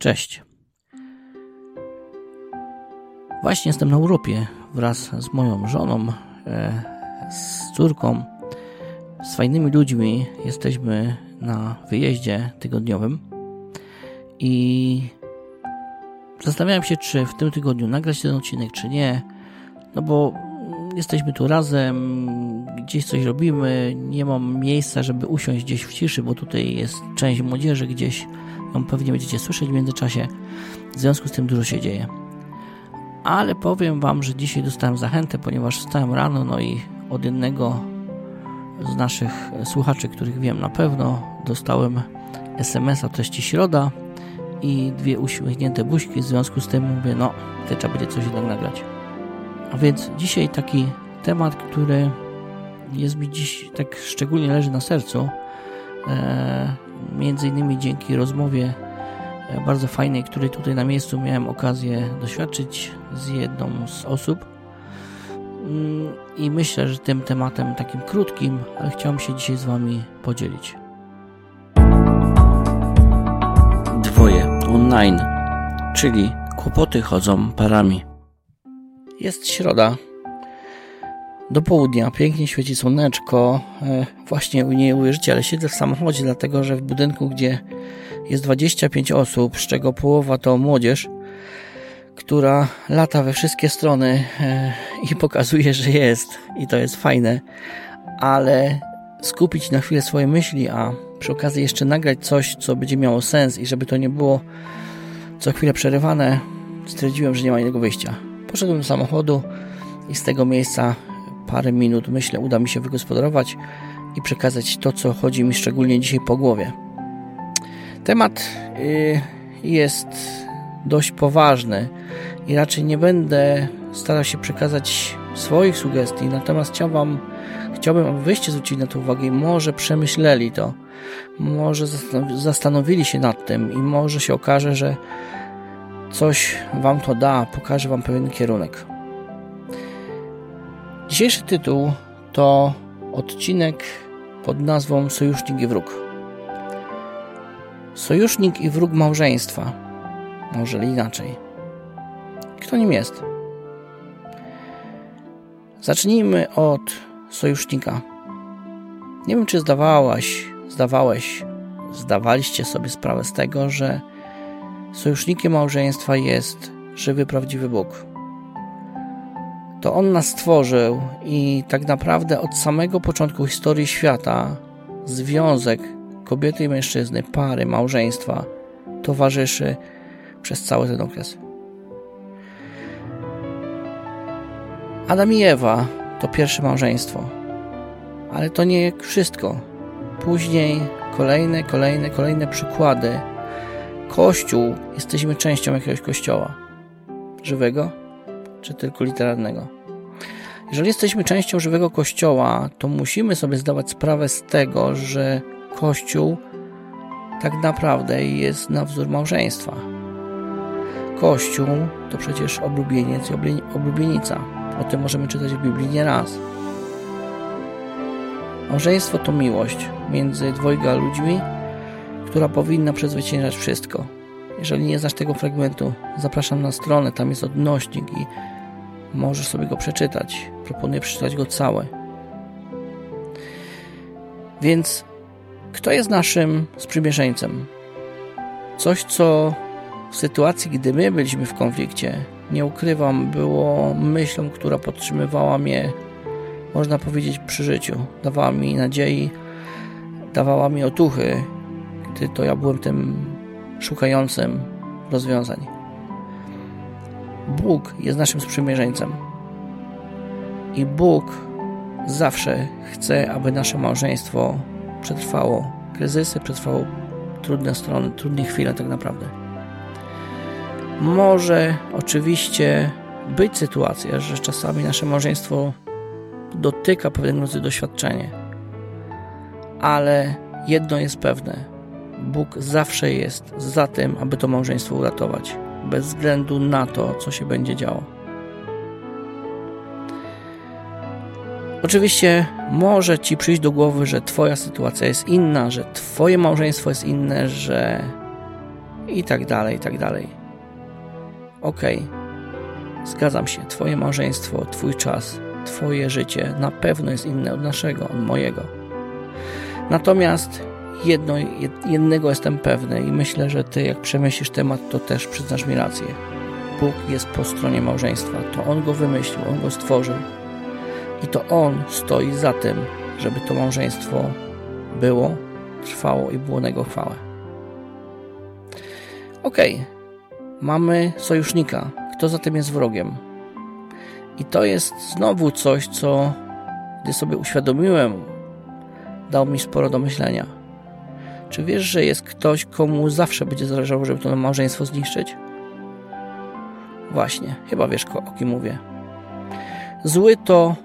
Cześć. Właśnie jestem na Europie wraz z moją żoną, e, z córką, z fajnymi ludźmi. Jesteśmy na wyjeździe tygodniowym i zastanawiałem się, czy w tym tygodniu nagrać ten odcinek, czy nie. No bo jesteśmy tu razem, gdzieś coś robimy, nie mam miejsca, żeby usiąść gdzieś w ciszy, bo tutaj jest część młodzieży gdzieś ją pewnie będziecie słyszeć w międzyczasie. W związku z tym dużo się dzieje. Ale powiem Wam, że dzisiaj dostałem zachętę, ponieważ wstałem rano, no i od jednego z naszych słuchaczy, których wiem na pewno, dostałem SMS-a treści środa i dwie uśmiechnięte buźki. W związku z tym mówię, no, to trzeba będzie coś jednak nagrać. A więc dzisiaj taki temat, który jest mi dziś tak szczególnie leży na sercu. Między innymi dzięki rozmowie e, bardzo fajnej, której tutaj na miejscu miałem okazję doświadczyć z jedną z osób. Mm, I myślę, że tym tematem takim krótkim, ale chciałbym się dzisiaj z Wami podzielić. Dwoje online, czyli kłopoty chodzą parami. Jest środa, do południa. Pięknie świeci słoneczko. E, właśnie nie uwierzycie, ale siedzę w samochodzie, dlatego że w budynku, gdzie jest 25 osób, z czego połowa to młodzież, która lata we wszystkie strony e, i pokazuje, że jest. I to jest fajne, ale skupić na chwilę swoje myśli, a przy okazji jeszcze nagrać coś, co będzie miało sens i żeby to nie było co chwilę przerywane, stwierdziłem, że nie ma innego wyjścia. Poszedłem do samochodu i z tego miejsca parę minut, myślę, uda mi się wygospodarować i przekazać to, co chodzi mi szczególnie dzisiaj po głowie. Temat y, jest dość poważny i raczej nie będę starał się przekazać swoich sugestii, natomiast chciałbym, chciałbym aby zwrócili na to uwagę i może przemyśleli to, może zastanowili się nad tym i może się okaże, że coś Wam to da, pokaże Wam pewien kierunek. Dzisiejszy tytuł to odcinek pod nazwą Sojusznik i wróg. Sojusznik i wróg małżeństwa. Może inaczej. Kto nim jest? Zacznijmy od sojusznika. Nie wiem, czy zdawałaś, zdawałeś, zdawaliście sobie sprawę z tego, że sojusznikiem małżeństwa jest żywy, prawdziwy Bóg to On nas stworzył i tak naprawdę od samego początku historii świata związek kobiety i mężczyzny, pary, małżeństwa towarzyszy przez cały ten okres. Adam i Ewa to pierwsze małżeństwo, ale to nie wszystko. Później kolejne, kolejne, kolejne przykłady. Kościół, jesteśmy częścią jakiegoś kościoła. Żywego, czy tylko literalnego. Jeżeli jesteśmy częścią żywego Kościoła, to musimy sobie zdawać sprawę z tego, że Kościół tak naprawdę jest na wzór małżeństwa. Kościół to przecież oblubieniec i oblubienica. O tym możemy czytać w Biblii nieraz. Małżeństwo to miłość między dwojga ludźmi, która powinna przezwyciężać wszystko. Jeżeli nie znasz tego fragmentu, zapraszam na stronę, tam jest odnośnik i możesz sobie go przeczytać. Proponuję przeczytać go całe. Więc kto jest naszym sprzymierzeńcem? Coś, co w sytuacji, gdy my byliśmy w konflikcie, nie ukrywam, było myślą, która podtrzymywała mnie, można powiedzieć, przy życiu. Dawała mi nadziei, dawała mi otuchy, gdy to ja byłem tym szukającym rozwiązań. Bóg jest naszym sprzymierzeńcem. I Bóg zawsze chce, aby nasze małżeństwo przetrwało kryzysy, przetrwało trudne strony, trudne chwile tak naprawdę. Może oczywiście być sytuacja, że czasami nasze małżeństwo dotyka pewnego rodzaju doświadczenie, ale jedno jest pewne: Bóg zawsze jest za tym, aby to małżeństwo uratować bez względu na to, co się będzie działo. Oczywiście może ci przyjść do głowy, że Twoja sytuacja jest inna, że Twoje małżeństwo jest inne, że i tak dalej, i tak dalej. Okej, okay. zgadzam się, Twoje małżeństwo, Twój czas, Twoje życie na pewno jest inne od naszego, od mojego. Natomiast jedno, jednego jestem pewny i myślę, że Ty, jak przemyślisz temat, to też przyznasz mi rację. Bóg jest po stronie małżeństwa. To On go wymyślił, On go stworzył. I to On stoi za tym, żeby to małżeństwo było, trwało i było na Jego chwałę. Okej, okay. mamy sojusznika. Kto za tym jest wrogiem? I to jest znowu coś, co gdy sobie uświadomiłem, dał mi sporo do myślenia. Czy wiesz, że jest ktoś, komu zawsze będzie zależało, żeby to małżeństwo zniszczyć? Właśnie, chyba wiesz, o kim mówię. Zły to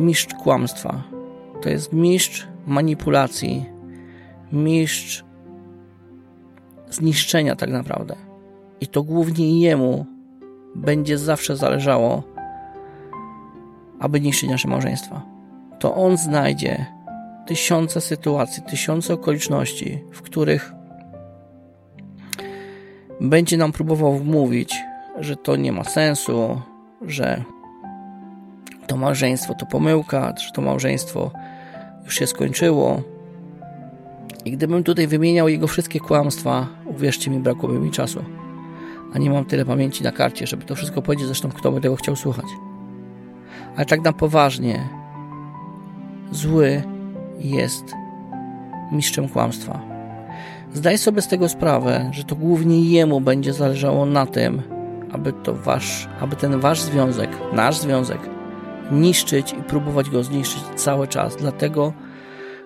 mistrz kłamstwa. To jest mistrz manipulacji, mistrz zniszczenia tak naprawdę. I to głównie jemu będzie zawsze zależało, aby niszczyć nasze małżeństwa. To on znajdzie tysiące sytuacji, tysiące okoliczności, w których będzie nam próbował wmówić, że to nie ma sensu, że to małżeństwo to pomyłka, że to małżeństwo już się skończyło. I gdybym tutaj wymieniał jego wszystkie kłamstwa, uwierzcie mi, brakłoby mi czasu. A nie mam tyle pamięci na karcie, żeby to wszystko powiedzieć, zresztą kto by tego chciał słuchać. Ale tak na poważnie, zły jest mistrzem kłamstwa. Zdaj sobie z tego sprawę, że to głównie jemu będzie zależało na tym, aby to wasz, aby ten wasz związek, nasz związek, niszczyć i próbować go zniszczyć cały czas, dlatego,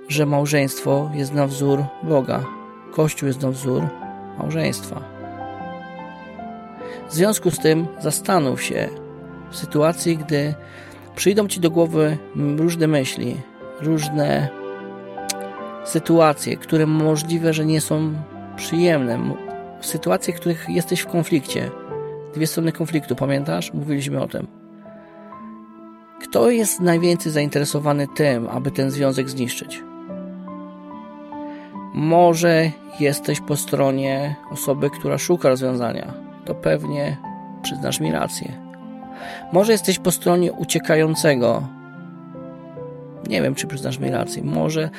że małżeństwo jest na wzór Boga. Kościół jest na wzór małżeństwa. W związku z tym zastanów się w sytuacji, gdy przyjdą ci do głowy różne myśli, różne sytuacje, które możliwe, że nie są przyjemne, sytuacje, w których jesteś w konflikcie. Dwie strony konfliktu, pamiętasz? Mówiliśmy o tym. Kto jest najwięcej zainteresowany tym, aby ten związek zniszczyć? Może jesteś po stronie osoby, która szuka rozwiązania. To pewnie przyznasz mi rację. Może jesteś po stronie uciekającego. Nie wiem, czy przyznasz mi rację. Może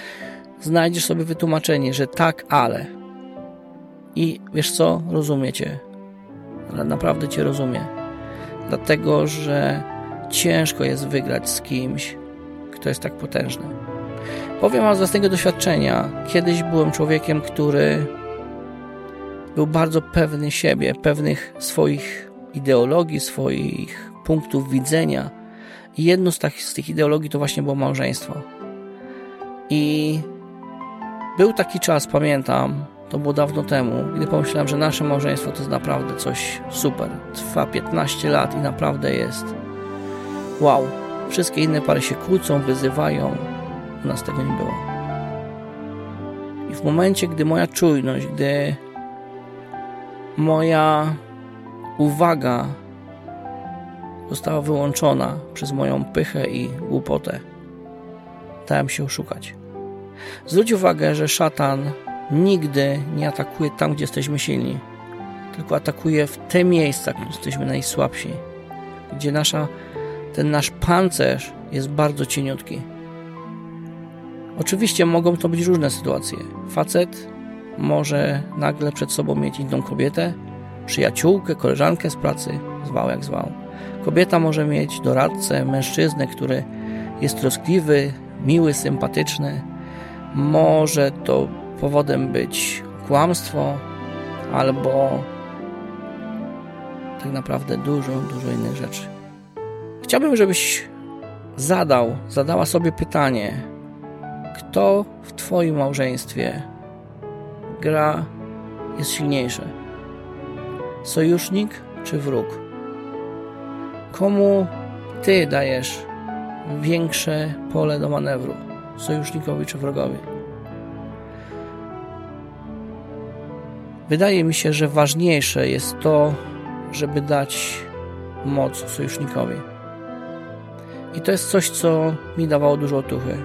znajdziesz sobie wytłumaczenie, że tak, ale. I wiesz co? Rozumiecie. Ale naprawdę cię rozumiem. Dlatego, że ciężko jest wygrać z kimś, kto jest tak potężny. Powiem wam z własnego doświadczenia. Kiedyś byłem człowiekiem, który był bardzo pewny siebie, pewnych swoich ideologii, swoich punktów widzenia. Jedną z, z tych ideologii to właśnie było małżeństwo. I był taki czas, pamiętam, to było dawno temu, gdy pomyślałem, że nasze małżeństwo to jest naprawdę coś super. Trwa 15 lat i naprawdę jest wow. Wszystkie inne pary się kłócą, wyzywają. U nas tego nie było. I w momencie, gdy moja czujność, gdy moja uwaga została wyłączona przez moją pychę i głupotę, dałem się oszukać. Zwróć uwagę, że szatan nigdy nie atakuje tam, gdzie jesteśmy silni, tylko atakuje w te miejsca, gdzie jesteśmy najsłabsi, gdzie nasza, ten nasz pancerz jest bardzo cieniutki. Oczywiście mogą to być różne sytuacje. Facet może nagle przed sobą mieć inną kobietę, przyjaciółkę, koleżankę z pracy, zwał jak zwał. Kobieta może mieć doradcę, mężczyznę, który jest troskliwy, miły, sympatyczny, może to powodem być kłamstwo albo tak naprawdę dużo, dużo innych rzeczy. Chciałbym, żebyś zadał, zadała sobie pytanie, kto w Twoim małżeństwie gra jest silniejszy? Sojusznik czy wróg? Komu Ty dajesz większe pole do manewru? sojusznikowi czy wrogowi. Wydaje mi się, że ważniejsze jest to, żeby dać moc sojusznikowi. I to jest coś, co mi dawało dużo otuchy.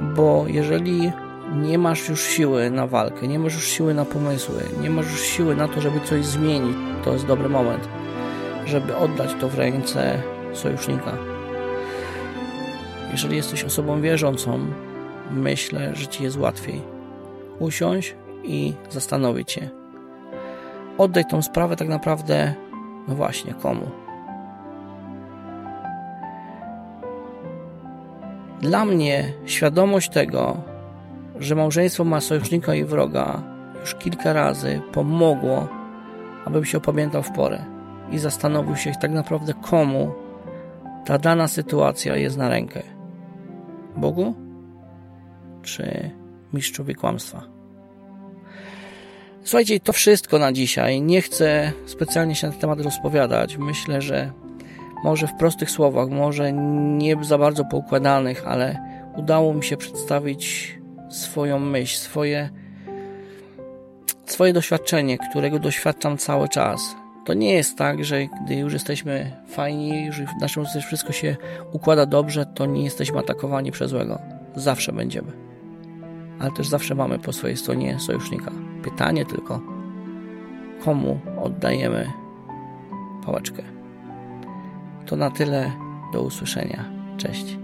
Bo jeżeli nie masz już siły na walkę, nie masz już siły na pomysły, nie masz już siły na to, żeby coś zmienić, to jest dobry moment, żeby oddać to w ręce sojusznika. Jeżeli jesteś osobą wierzącą, myślę, że ci jest łatwiej. Usiąść i zastanowić się. Oddaj tą sprawę tak naprawdę, no właśnie, komu? Dla mnie świadomość tego, że małżeństwo ma sojusznika i wroga, już kilka razy pomogło, abym się opamiętał w porę i zastanowił się tak naprawdę komu ta dana sytuacja jest na rękę. Bogu czy mistrzowi kłamstwa? Słuchajcie, to wszystko na dzisiaj. Nie chcę specjalnie się na ten temat rozpowiadać. Myślę, że może w prostych słowach, może nie za bardzo poukładanych, ale udało mi się przedstawić swoją myśl, swoje, swoje doświadczenie, którego doświadczam cały czas. To nie jest tak, że gdy już jesteśmy fajni, już w naszym życiu wszystko się układa dobrze, to nie jesteśmy atakowani przez złego. Zawsze będziemy. Ale też zawsze mamy po swojej stronie sojusznika. Pytanie tylko, komu oddajemy pałeczkę. To na tyle. Do usłyszenia. Cześć.